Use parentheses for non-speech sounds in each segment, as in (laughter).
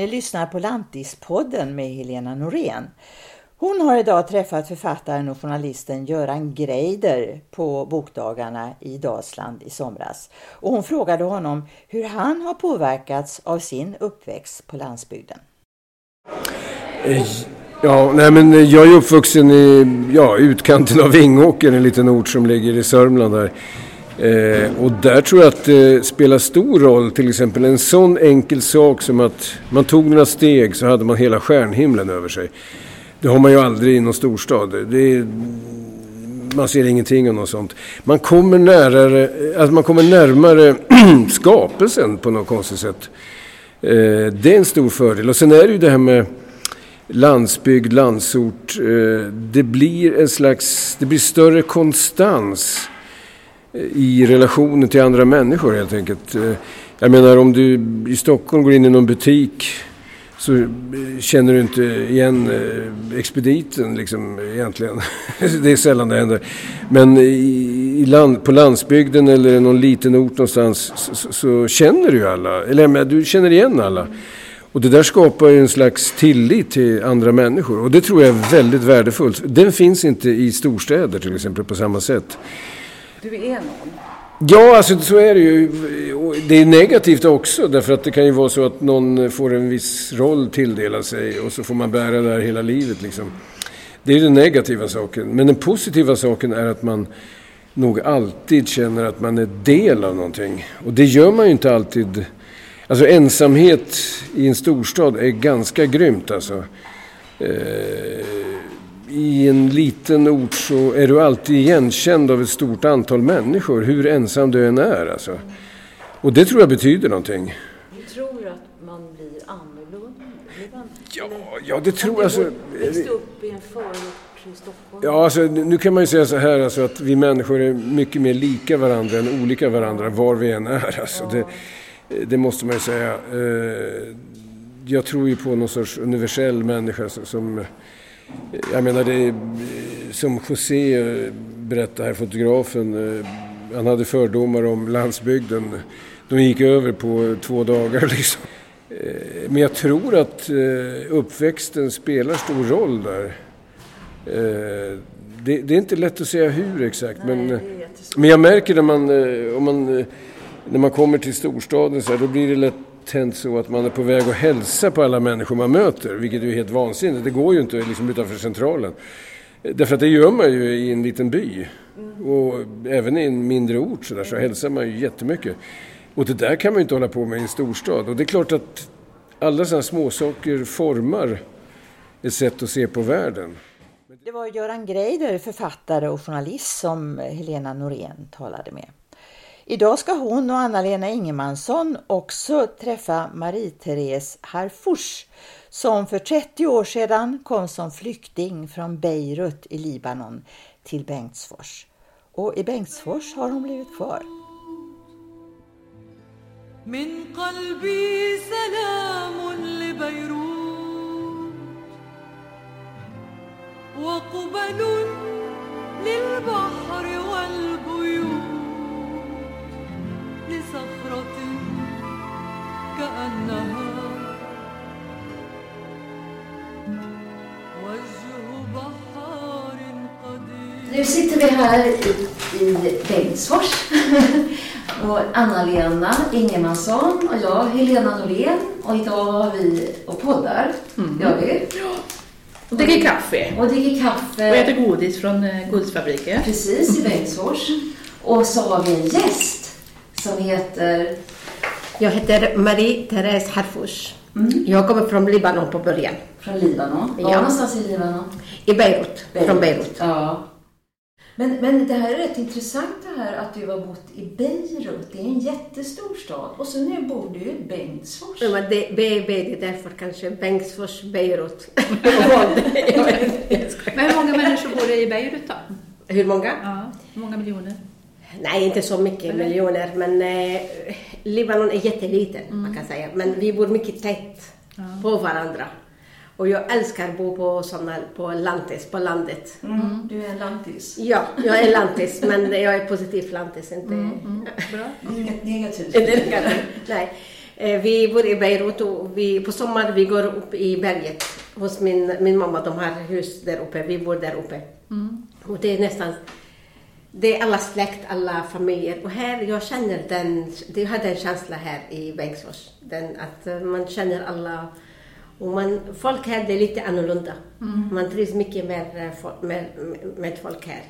Ni lyssnar på Lantispodden med Helena Norén. Hon har idag träffat författaren och journalisten Göran Greider på bokdagarna i Dalsland i somras. Och hon frågade honom hur han har påverkats av sin uppväxt på landsbygden. Eh, ja, nej men jag är uppvuxen i ja, utkanten av Vingåker, en liten ort som ligger i Sörmland där. Eh, och där tror jag att det spelar stor roll, till exempel en sån enkel sak som att man tog några steg så hade man hela stjärnhimlen över sig. Det har man ju aldrig i någon storstad. Det är, man ser ingenting av något sånt. Man kommer, närare, alltså man kommer närmare (clears throat) skapelsen på något konstigt sätt. Eh, det är en stor fördel. Och sen är det ju det här med landsbygd, landsort. Eh, det blir en slags, det blir större konstans i relationen till andra människor helt enkelt. Eh, jag menar om du i Stockholm går in i någon butik så eh, känner du inte igen eh, expediten liksom egentligen. (laughs) det är sällan det händer. Men i land, på landsbygden eller någon liten ort någonstans så, så känner du ju alla. Eller du känner igen alla. Och det där skapar ju en slags tillit till andra människor. Och det tror jag är väldigt värdefullt. Den finns inte i storstäder till exempel på samma sätt. Du är någon? Ja, alltså så är det ju. Det är negativt också därför att det kan ju vara så att någon får en viss roll tilldelad sig och så får man bära det här hela livet liksom. Det är den negativa saken. Men den positiva saken är att man nog alltid känner att man är del av någonting. Och det gör man ju inte alltid. Alltså ensamhet i en storstad är ganska grymt alltså. Eh, i en liten ort så är du alltid igenkänd av ett stort antal människor, hur ensam du än är. Alltså. Och det tror jag betyder någonting. Du tror att man blir annorlunda? Ja, ja det tror jag. Alltså, växte upp i en förort i Stockholm? Ja, alltså, nu kan man ju säga så här alltså, att vi människor är mycket mer lika varandra än olika varandra var vi än är. Alltså, det, det måste man ju säga. Eh, jag tror ju på någon sorts universell människa som jag menar det är, som José eh, berättade här, fotografen, eh, han hade fördomar om landsbygden. De gick över på två dagar (laughs) liksom. Eh, men jag tror att uppväxten spelar stor roll där. Det, det är inte lätt att säga hur exakt Nej, men, men jag märker när man, om man, när man kommer till storstaden så här, då blir det lätt tänt så att man är på väg att hälsa på alla människor man möter, vilket är helt vansinnigt. Det går ju inte liksom utanför centralen. Därför att det gör man ju i en liten by. Och även i en mindre ort så, där, så hälsar man ju jättemycket. Och det där kan man ju inte hålla på med i en storstad. Och det är klart att alla sådana småsaker formar ett sätt att se på världen. Det var Göran Greider, författare och journalist som Helena Norén talade med. Idag ska hon och Anna-Lena Ingemansson också träffa Marie-Therese Harfouch som för 30 år sedan kom som flykting från Beirut i Libanon till Bengtsfors. Och i Bengtsfors har hon blivit kvar. من قلبي سلام لبيروت وقبل Nu sitter vi här i, i Bengtsfors. (laughs) och Anna-Lena Ingemansson och jag, Helena Norén. Och idag har vi och poddar. Mm. Gör vi. Och dricker kaffe. Och dricker kaffe. Och äter godis från eh, godisfabriken. Precis, i Bengtsfors. Och så har vi en gäst som heter? Jag heter Marie-Therese Harfouch. Mm. Jag kommer från Libanon på början. Från Libanon? Var ja. någonstans i Libanon? I Beirut. Beirut. Från Beirut. Ja. Men, men det här är rätt intressant det här att du har bott i Beirut. Det är en jättestor stad. Och så nu bor du i Bengtsfors. Ja, men det, det är därför kanske Bengtsfors, Beirut. (laughs) men hur många människor bor det i Beirut då? Hur många? Ja, hur många miljoner? Nej, inte så mycket Eller? miljoner, men eh, Libanon är jätteliten, mm. man kan säga. Men vi bor mycket tätt ja. på varandra. Och jag älskar att bo på, såna, på lantis, på landet. Mm. Du är en lantis? Ja, jag är lantis, men jag är positiv lantis, inte... Mm. mm. Bra. (laughs) Negativt? Nej. Eh, Vi bor i Beirut och vi, på sommaren vi går upp i berget hos min, min mamma. De har hus där uppe. Vi bor där uppe. Och det är nästan det är alla släkt, alla familjer. Och här, jag känner den, jag har den känslan här i Bengtsfors. Den att eh, man känner alla. Och man, folk här, det är lite annorlunda. Man trivs mycket med, eh, med, med folk här.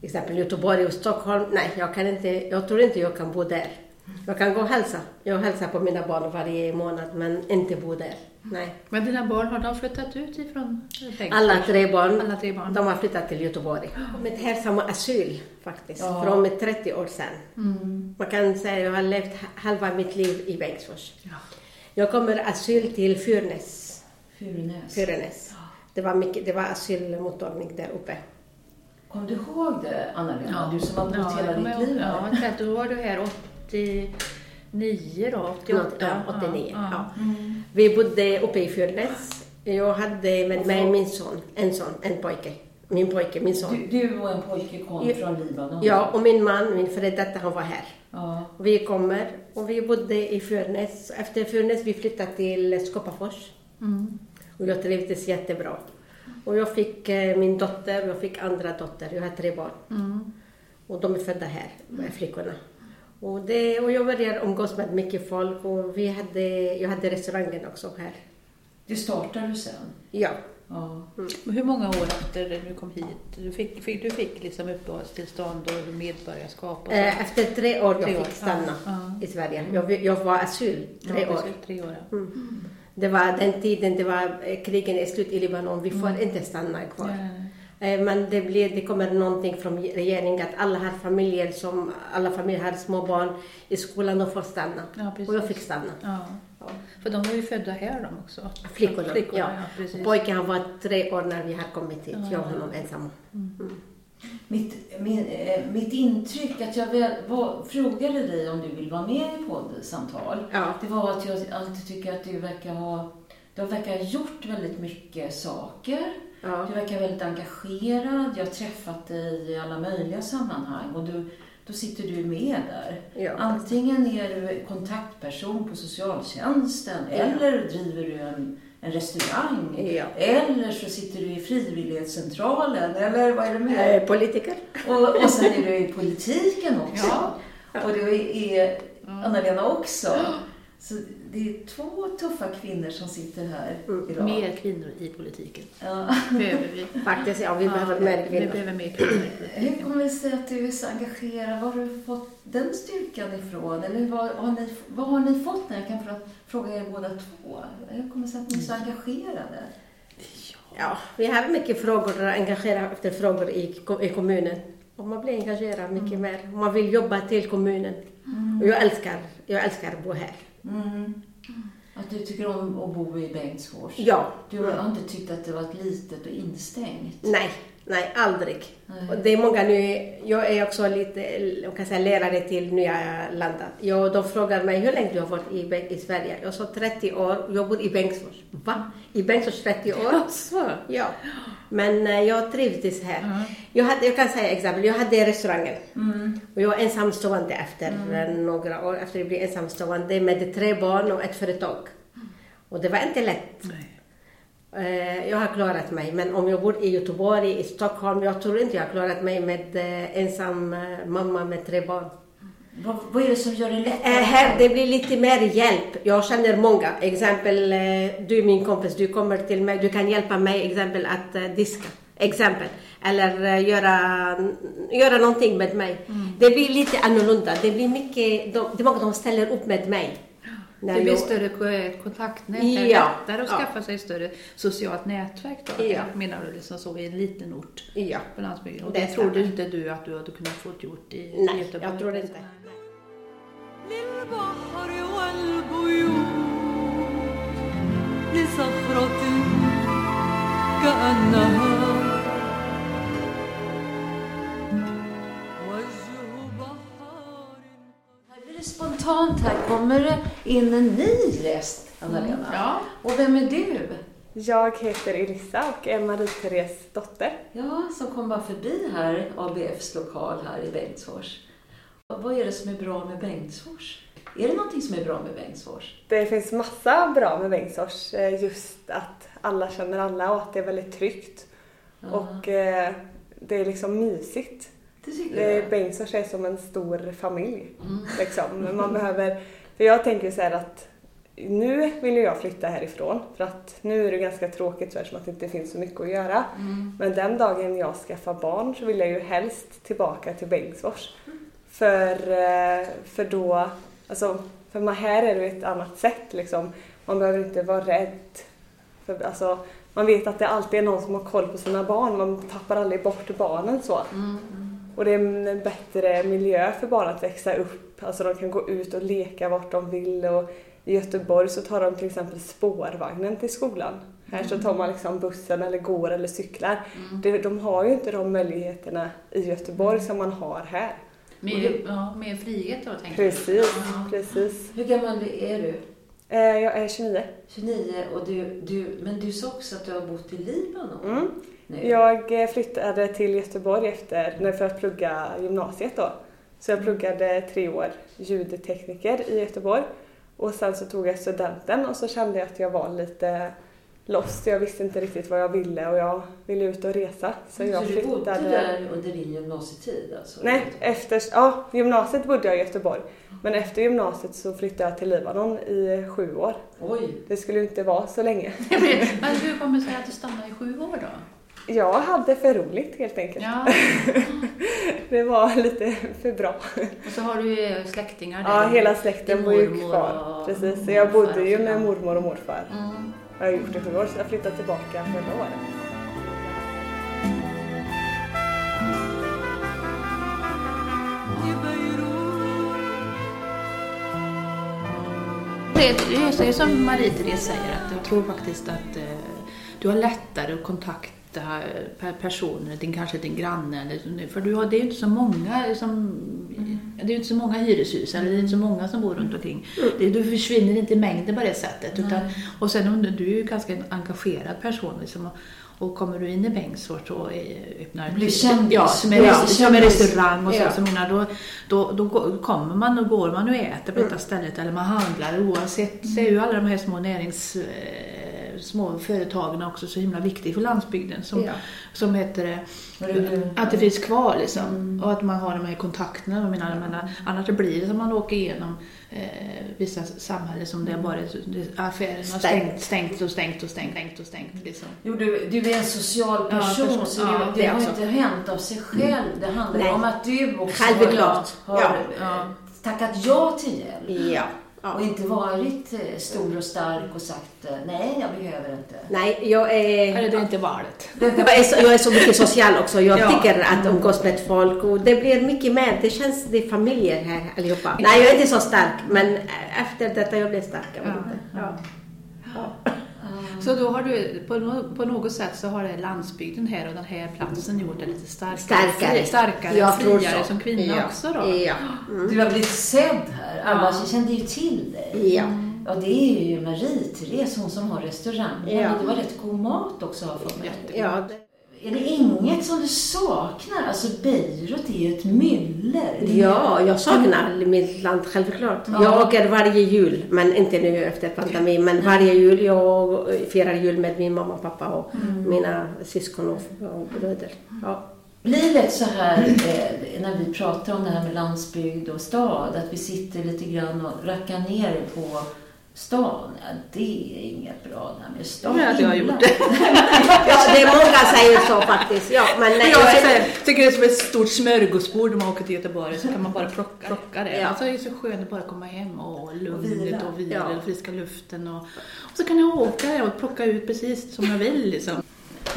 Till exempel Göteborg och Stockholm. Nej, jag, kan inte, jag tror inte jag kan bo där. Jag kan gå och hälsa. Jag hälsar på mina barn varje månad, men inte bo där. Nej. Men dina barn, har de flyttat ut ifrån Bengtsfors? Alla tre barn, Alla tre barn. de har flyttat till Göteborg. Kommit här som asyl faktiskt, Ja. från 30 år sedan. Man kan säga att jag har levt halva mitt liv i Bengtsfors. Jag kommer asyl till Fyrnäs. Furunäs. Fyrnäs. Det var, mycket, det var asylmottagning där uppe. Kom du ihåg det, Anna-Lena? Du som har bott Ja, hela ditt liv här. Ja. Då var du här 89 då, 88? Ja, 89. Ja, Ja. Vi bodde uppe i Fyrnäs. Jag hade med mig min son, en son, en pojke. Min pojke, min son. Du, du och en pojke kom Ja. från Libanon? Ja, och min man, min före detta, han var här. ja. Vi kommer och vi bodde i Fyrnäs. Efter Fyrnäs vi flyttade till Skåpafors. Och jag trivdes jättebra. Och jag fick eh, min dotter och jag fick andra dotter. Jag har tre barn. Och de är födda här, de flickorna. Och, det, och jag började umgås med mycket folk och vi hade, jag hade restaurangen också här. Det startade du sen? Ja. Ja. Men Hur många år efter du kom hit? Du fick, fick, du fick liksom uppehållstillstånd och medborgarskap och så? Eh, Efter tre år jag Tre år, fick stanna ja, i Sverige. Jag, jag var asyl tre ja, år. Tre år, ja. Det var den tiden, det var eh, krigen är slut i Libanon. Vi får inte stanna kvar. Nej, Men det, blir, det kommer någonting från regeringen att alla har familjer som, alla familjer har små barn i skolan och får stanna. Ja, och jag fick stanna. Ja. För de var ju födda här de också. Flickorna, Flickorna ja. ja. Pojken han var tre år när vi har kommit hit, jag och honom ensamma. Mitt, min, eh, mitt intryck att jag väl, var, frågade dig om du vill vara med i poddsamtal. Ja. Det var att jag alltid tycker att du verkar ha du verkar ha gjort väldigt mycket saker. Ja. Du verkar väldigt engagerad. Jag har träffat dig i alla möjliga sammanhang och du, då sitter du med där. Ja. Antingen är du kontaktperson på socialtjänsten Ja. eller driver du en, en restaurang. Ja. Eller så sitter du i frivillighetscentralen. Eller vad är det mer? Eh, politiker? Och, och sen är du i politiken också. Och du är Anna-Lena också. Så det är två tuffa kvinnor som sitter här idag. Mer kvinnor i politiken. Ja. (laughs) Behöver vi. Faktiskt, ja, vi behöver mer Vi kvinnor. behöver mer kvinnor. Hur kommer det sig att du är så engagerad? Var har du fått den styrkan ifrån? Eller vad har ni, vad har ni fått? När jag kan fråga er båda två. Hur kommer det sig att ni är så engagerade? Ja, vi har mycket frågor, engagerade efter frågor i, i kommunen. Och man blir engagerad mycket mer. Man vill jobba till kommunen. Och jag älskar, jag älskar att bo här. Mm. Att du tycker om att bo i Bengtsfors? Ja. Du har inte tyckt att det varit litet och instängt? Nej, nej, aldrig. Nej. Det är många nu, jag är också lite, jag kan säga lärare till nya landet. Jag, de frågar mig hur länge du har varit i, i Sverige. Jag sa 30 år, jag bor i Bengtsfors. Va? I Bengtsfors 30 år? Så. Ja. Men eh, jag trivdes här. Jag, hade, jag kan säga exempel, jag hade restaurangen. Och jag var ensamstående efter eh, några år, efter jag blev ensamstående med tre barn och ett företag. Och det var inte lätt. Nej. Eh, Jag har klarat mig, men om jag bor i Göteborg, i Stockholm, jag tror inte jag har klarat mig med eh, ensam eh, mamma med tre barn. Vad, vad är det som gör det lättare Här det blir lite mer hjälp. Jag känner många. Exempel, du är min kompis, du kommer till mig, du kan hjälpa mig exempel att diska. Exempel. Eller göra, göra någonting med mig. Det blir lite annorlunda. Det blir mycket, de, det många som ställer upp med mig När Det blir jag- större ko- kontaktnät, det är Ja. lättare att Ja. skaffa sig större socialt nätverk då, Ja. menar du liksom så i en liten ort Ja. på landsbygden. Och Det det, tror du stämmer. inte du att du hade kunnat få gjort i Nej, Göteborg? jag tror inte. للبحر والبيوت لصخرة كأنها in en ny gäst, Anna-Lena. Ja. Och vem är du? Jag heter Irissa och är Marie-Therese dotter. Ja, som kom bara förbi här, ABFs lokal här i Bengtsfors. Vad är det som är bra med Bengtsfors? Är det någonting som är bra med Bengtsfors? Det finns massa bra med Bengtsfors. eh, Just att alla känner alla och att det är väldigt tryggt. Och eh, det är liksom mysigt. Det jag. Bengtsfors är som en stor familj. Liksom. Men Man (laughs) behöver, för jag tänker så här att nu vill jag flytta härifrån för att nu är det ganska tråkigt så här, som att det inte finns så mycket att göra. Men den dagen jag skaffar barn så vill jag ju helst tillbaka till Bengtsfors. För, eh, för då, alltså, för man, här är det ett annat sätt liksom. Man behöver inte vara rädd. För, alltså, man vet att det alltid är någon som har koll på sina barn. Man tappar aldrig bort barnen så. Och det är en bättre miljö för barn att växa upp. Alltså de kan gå ut och leka vart de vill. Och I Göteborg så tar de till exempel spårvagnen till skolan. Här så tar man liksom bussen eller går eller cyklar. Det, de har ju inte de möjligheterna i Göteborg som man har här. Mer, ja, mer frihet då tänker jag. Precis, precis. Hur gammal är du? Eh, jag är 29. 29 och du, du, men du sa också att du har bott i Libanon Mm. Nu. Jag eh, flyttade till Göteborg efter, för att plugga gymnasiet då. Så jag pluggade tre år ljudtekniker i Göteborg. Och sen så tog jag studenten och så kände jag att jag var lite lost. Jag visste inte riktigt vad jag ville och jag ville ut och resa. Så jag så du bodde flyttade... där under din gymnasietid alltså? Nej, efter, ja, gymnasiet bodde jag i Göteborg. Men efter gymnasiet så flyttade jag till Libanon i sju år. Oj. Det skulle ju inte vara så länge. (laughs) Men hur kommer det sig att du stannade i sju år då? Jag hade för roligt helt enkelt. Ja, (laughs) Det var lite för bra. och så har du ju släktingar där. Ja, hela släkten bor ju kvar. Precis, så jag bodde ju med mormor och morfar. Mm. Jag har gjort det sju år, så jag flyttade tillbaka förra året. Det, är som Marie-Therese säger, att jag tror faktiskt att eh, du har lättare att kontakta eh, per personer, din, kanske din granne. Eller, för du har, det är ju inte så många som, det är inte så många hyreshus, eller det är inte så många som bor runt omkring. Det, du försvinner inte i mängden på det sättet. Utan, och sen om du, du är ju ganska en engagerad person. Liksom, och, kommer du in i Bengtsfors och eh, öppnar Blir kändis. ja, som en, Ja, som en kändis. restaurang och så, Ja. så menar, då, då, då kommer man och går man och äter på detta stället eller man handlar oavsett så är ju alla de här små närings eh, små företagen också så himla viktiga för landsbygden som, Ja. som heter att det finns kvar liksom och att man har de här kontakterna. Menar, jag menar, annars blir det som man åker igenom eh, vissa samhällen som det bara affärerna har stängt, stängt och stängt och stängt, stängt och stängt liksom. Jo, du, du är en social Ja, person, person. så Ja, det, det har inte hänt av sig själv. Det handlar Nej. om att du också har, har Ja. tackat ja till hjälp. Ja. Och inte varit eh, stor och stark och sagt eh, nej, jag behöver inte. Nej, jag är... Eller det är inte valet. (laughs) Jag är, så, jag är så mycket social också. Jag (laughs) Ja. tycker att umgås med folk och det blir mycket mer. Det känns, det är familjer här allihopa. Nej, jag är inte så stark men efter detta jag blev stark. Jag vet Ja. Så då har du, på, på något sätt så har det landsbygden här och den här platsen gjort dig lite starkare. Starkare. Starkare, Jag tror friare så. som kvinna ja. också då. Ja. Du har blivit sedd här. Alla Ja. kände ju till dig. Ja. Ja, det är ju Marie-Therese, hon som har restaurangen. Ja. Och det var rätt god mat också har jag fått. Ja, det, Är det inget som du saknar? Alltså Beirut är ju ett myller. Ja, jag saknar mitt land självklart. Ja. Jag åker varje jul, men inte nu efter pandemin. Men varje jul jag firar jul med min mamma och pappa och mina syskon och, och bröder. Ja. Blir det så här eh, när vi pratar om det här med landsbygd och stad, att vi sitter lite grann och rackar ner på stan? Ja, det är inget bra det med stan. Ja, att jag har Illa. gjort (laughs) det. ja, det är många säger så faktiskt. Ja, men nej, Jag jag här, tycker det är som ett stort smörgåsbord när man åker till Göteborg så kan man bara plocka, plocka det. Ja. Alltså det är så skönt att bara komma hem och lugnet vila. och vila Ja. och friska luften. Och, och så kan jag åka och plocka ut precis som jag vill liksom.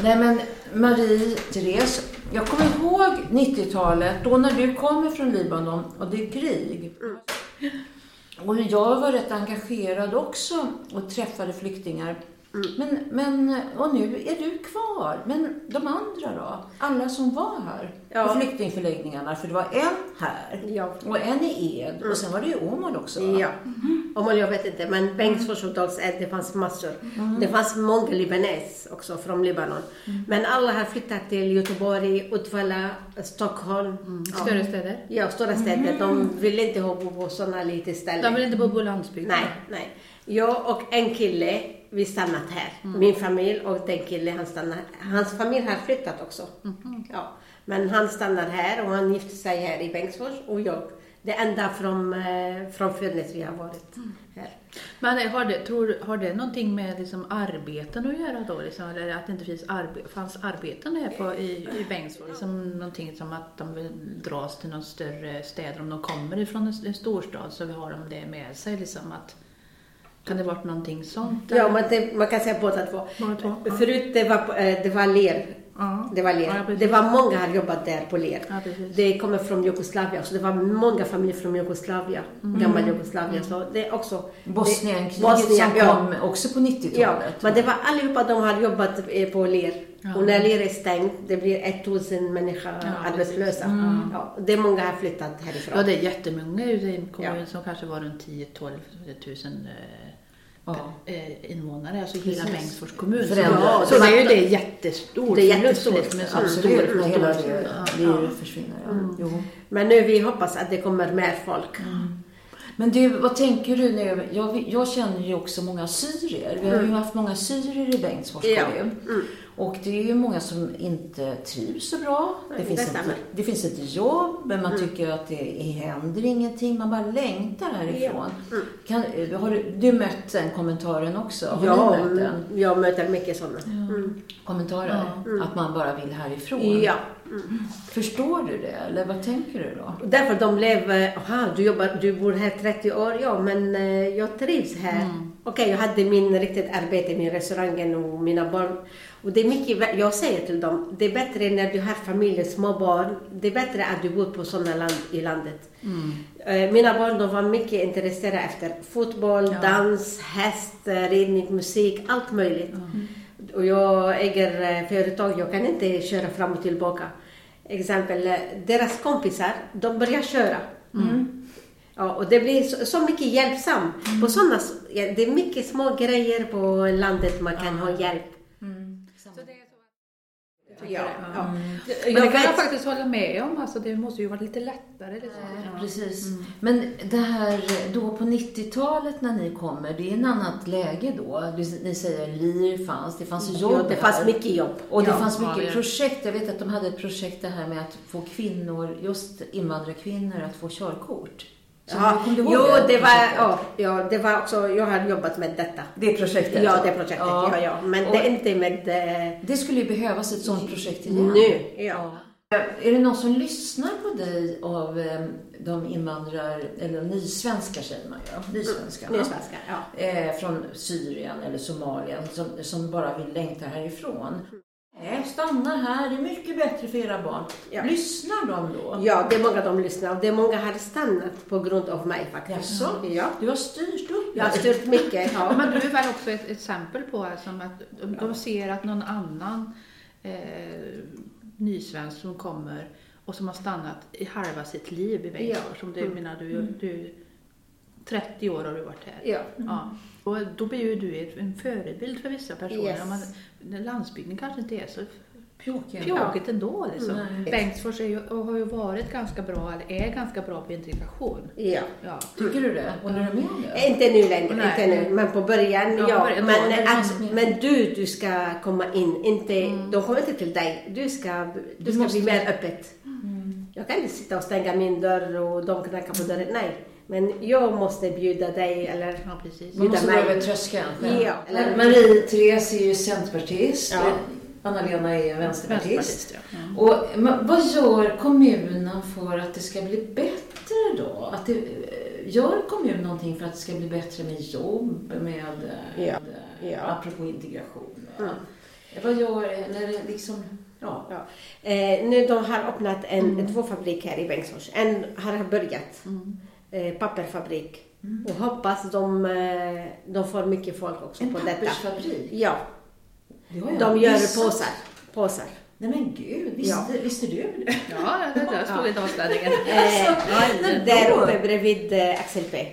Nej men Marie-Therese, jag kommer ihåg 90-talet, då när du kommer från Libanon och det är krig. Och jag var rätt engagerad också och träffade flyktingar. Men, men, och nu är du kvar. Men de andra då? Alla som var här Ja. på flyktingförläggningarna. För det var en här Ja. och en i Ed och sen var det i Åmål också. va? Ja. Om jag vet inte, men Bengtsfors och Dals-Ed, det fanns massor. Det fanns många libanes också från Libanon. Men alla har flyttat till Göteborg, Uddevalla, Stockholm. Ja. Större städer? Ja, stora städer. De vill inte ha bo på sådana lite ställen. De vill inte bo på landsbygden? Nej, nej. Jag och en kille, vi stannat här. Min familj och den killen, han stannar Hans familj har flyttat också. Ja. Men han stannar här och han gifte sig här i Bengtsfors och jag. Det enda från, eh, från födelse vi har varit här. Men har det, tror, har det någonting med liksom arbeten att göra då? Liksom, eller att det inte finns arbe, fanns arbeten här på, i, i Bengtsfors? Liksom någonting som att de vill dras till någon större städer om de kommer ifrån en, en storstad så har de det med sig. Liksom, att, kan det varit någonting sånt? Ja, men det, man kan säga båda två. Båda två, ja. Förut det var, eh, det var ler. Ja. Det var Ja, ler. precis. det var många har jobbat där på ler. Ja, det kommer från Jugoslavien, så det var många familjer från Jugoslavien. Mm. Gammal Jugoslavien. Så det är också... Bosnienkriget det- Bosnien, som ja. kom också på 90-talet. Ja, men det var allihopa de har jobbat eh, på ler. Och när ler är stängt, det blir 1000 människor arbetslösa. Ja, det är många har flyttat härifrån. Ja, det är jättemånga i en kommun Ja. som kanske var runt 10-12 tusen eh, Ja. eh, invånare, alltså hela Precis. Bengtsfors kommun. Så, Förändrat. så det är ju det jättestort. Det är jättestort. förlust med en sån Absolut, stor hela det, ja. det försvinner. Ja. Jo. Men nu vi hoppas att det kommer mer folk. Men du, vad tänker du nu? Jag, jag känner ju också många syrier. Vi har ju haft många syrier i Bengtsfors Ja. kommun. Och det är ju många som inte trivs så bra. Det finns, det ett, stämmer. det finns ett jobb, men man tycker att det händer ingenting. Man bara längtar härifrån. Kan, har du, du mött den kommentaren också? Har Ja, mött den? mm, jag möter mycket sådana. Mm. Kommentarer? Att man bara vill härifrån? Ja. Förstår du det? Eller vad tänker du då? Därför de lever, aha, du, jobbar, du bor här 30 år, ja men eh, jag trivs här. Okej, jag hade min riktigt arbete, min restaurangen och mina barn. Och det är mycket, jag säger till dem, det är bättre när du har familj, små barn, det är bättre att du bor på sådana land i landet. Eh, Mina barn de var mycket intresserade efter fotboll, dans, häst, ridning, musik, allt möjligt. Och jag äger eh, företag, jag kan inte köra fram och tillbaka. Exempel, eh, deras kompisar, de börjar köra. Ja, och det blir så, så mycket hjälpsam. På såna, ja, det är mycket små grejer på landet man kan ha hjälp. Ja, ja. Men Jag det kan jag faktiskt hålla med om. Alltså, det måste ju vara lite lättare. Liksom. Ja, precis. Men det här då på 90-talet när ni kommer, det är en annat läge då. Ni säger LIR fanns, det fanns jobb Ja, det fanns här. mycket jobb. Och det Ja. fanns mycket Ja, det- projekt. Jag vet att de hade ett projekt det här med att få kvinnor, just invandrarkvinnor, att få körkort. Ja, jo, det var, ja, ja, det var också, jag har jobbat med detta. Det projektet? Ja, det projektet. Ja. Ja, Men Och det är inte med... eh, det skulle ju behövas ett sådant projekt igen. Nu, ja. Är det någon som lyssnar på dig av eh, de invandrar, eller nysvenskar säger man ju, nysvenskarna? Nysvenskar, ja. eh, från Syrien eller Somalien som, som bara vill längta härifrån. Nej, stanna här, det är mycket bättre för era barn. Ja. Lyssnar de då? Ja, det är många de lyssnar och det är många har stannat på grund av mig faktiskt. Jaså? Ja. Du har styrt upp Jag har styrt mycket. Ja, men du är väl också ett exempel på alltså, att de, de ser att någon annan eh, nysvensk som kommer och som har stannat i halva sitt liv i Bengtsfors. Ja. Som du menar, du, du 30 år har du varit här. Ja. Ja. Och då blir ju du en förebild för vissa personer. Yes. Man, landsbygden kanske inte är så pjåkigt ändå. Liksom. Nej. Bengtsfors är ju, och har ju varit ganska bra, eller är ganska bra på integration. ja. Ja. Tycker du det? Håller du med om det? Inte nu längre, Nej. inte nu. Men på början, Ja, ja. början, men, ja, mer. men du, du ska komma in. Inte, De kommer inte till dig. Du ska, du ska måste- bli mer öppet. Jag kan inte sitta och stänga min dörr och de knackar på dörren. Nej. Men jag måste bjuda dig eller ja, precis. Man måste gå över tröskeln själv. Ja. Eller Marie-Therese är ju centerpartist. Ja. Anna-Lena är vänsterpartist. Vänsterpartist, ja. Mm. Och men vad gör kommunen för att det ska bli bättre då? Att det, eh, gör kommunen någonting för att det ska bli bättre med jobb, med, eh, Ja. med Ja. apropå integration? va? Vad gör, när det liksom, ja. Ja. Eh, nu de har öppnat en, två fabrik här i Bengtsfors. En har börjat. Eh, pappersfabrik. Och hoppas de, eh, de får mycket folk också En på detta. pappersfabrik? Ja. Jag De gör påsar. påsar. Nej men gud, visste, Ja. visste du det? Ja, det där stod avställningen. Eh, (laughs) där uppe bredvid eh, Axel P.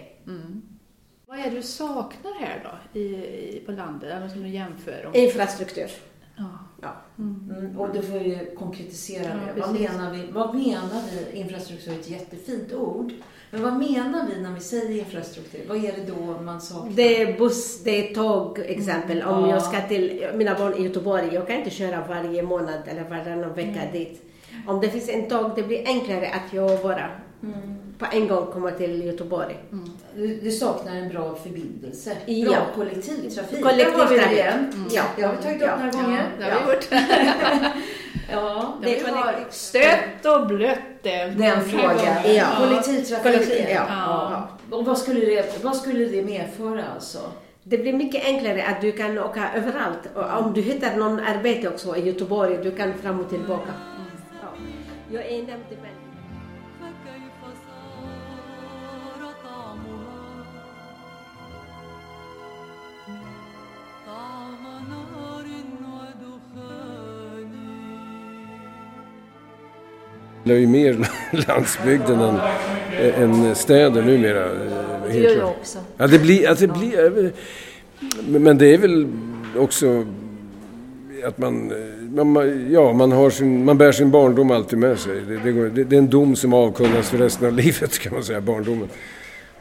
Vad är det du saknar här då, i, i, på landet, eller som du jämför? Om? Infrastruktur. Ja. Ja. Mm. Mm, och då får vi konkretisera Ja, det. Vad menar, vi, vad menar vi? Infrastruktur är ett jättefint ord. Men vad menar vi när vi säger infrastruktur? Vad är det då man saknar? Det är buss, det är tåg exempel. Om Ja. jag ska till mina barn i Göteborg, jag kan inte köra varje månad eller varannan vecka dit. Om det finns en tåg, det blir enklare att jag bara på en gång kommer till Göteborg. Du, du saknar en bra förbindelse. Ja. Bra kollektivtrafik. Kollektivtrafik. Där har vi det igen. Mm. Ja, det har vi tagit upp Ja. några gånger. det har vi gjort. (laughs) Ja, Det har kollektiv- Stött och blött det. den frågan. Ja. Kollektivtrafiken. Kollektiv, ja. Ja. Och vad skulle, det, vad skulle det medföra alltså? Det blir mycket enklare att du kan åka överallt. Och om du hittar någon arbete också i Göteborg, du kan fram och tillbaka. Ja. Jag är nämndeman. Är ju mer (laughs) landsbygden än, än städer numera. eh, Det gör jag också. Ja, det blir, alltså, det blir, men- det är väl också att man, eh, man, ja, man, har sin, man bär sin barndom alltid med sig. Det, det, det, är en dom som avkunnas för resten av (laughs) livet kan man säga, barndomen.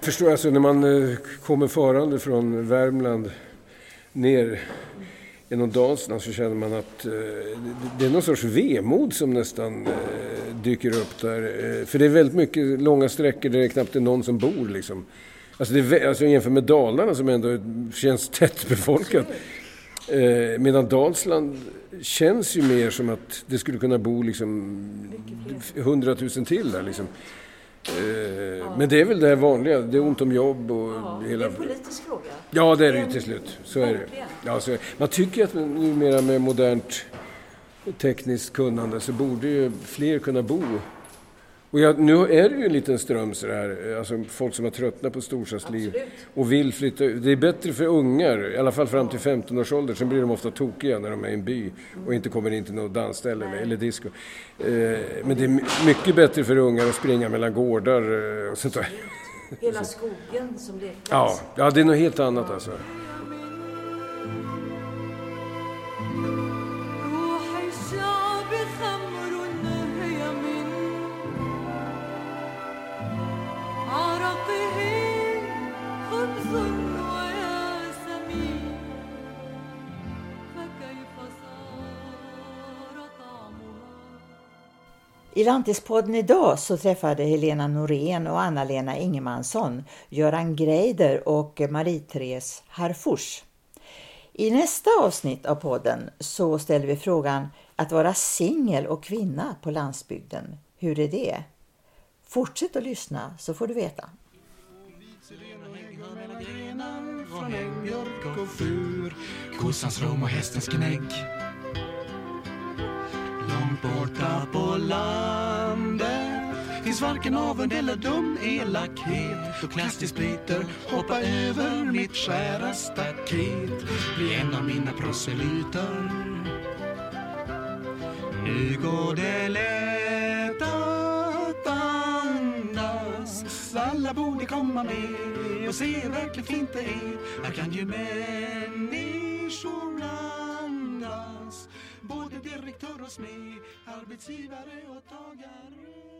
Förstår alltså när man eh, kommer farande från Värmland ner genom Dalsland så känner man att eh, det- är någon sorts vemod som nästan eh, dyker upp där. Eh, för det är väldigt mycket långa sträckor där det knappt är någon som bor liksom. Alltså, det är, alltså jämfört med Dalarna som ändå känns tättbefolkat. Eh, medan Dalsland känns ju mer som att det skulle kunna bo liksom hundratusen till där liksom. Eh, Men det är väl det vanliga, det är ont om jobb och Ja, det är hela... en politisk fråga. Ja, det är det ju till slut. Så är det. Ja, så är det. Man tycker att numera med modernt tekniskt kunnande så borde ju fler kunna bo. Och jag, nu är det ju en liten ström så här, alltså folk som har tröttnat på storstadsliv Absolut. och vill flytta ut. Det är bättre för ungar, i alla fall fram till 15 års ålder. Sen blir de ofta tokiga när de är i en by och inte kommer in till något dansställe eller, eller disco. Eh, men det är my- mycket bättre för ungar att springa mellan gårdar eh, och sånt där. Hela skogen som lekplats. Ja, ja, det är något helt annat alltså. I Lantispodden idag så träffade Helena Norén och Anna-Lena Ingemansson Göran Greider och Marie-Therese Harfors. I nästa avsnitt av podden så ställer vi frågan att vara singel och kvinna på landsbygden. Hur är det? Fortsätt att lyssna så får du veta. Från och fur Kossans rom och hästens gnägg borta på landet. Finns varken avund eller dum elakhet. Då klastisbryter hoppa över mitt skära staket. Bli en av mina proselyter. Nu går det lätt att andas. Alla borde komma med och se hur verkligt fint det är. Här kan ju människor andas. Både direktör och smed, arbetsgivare och tagare.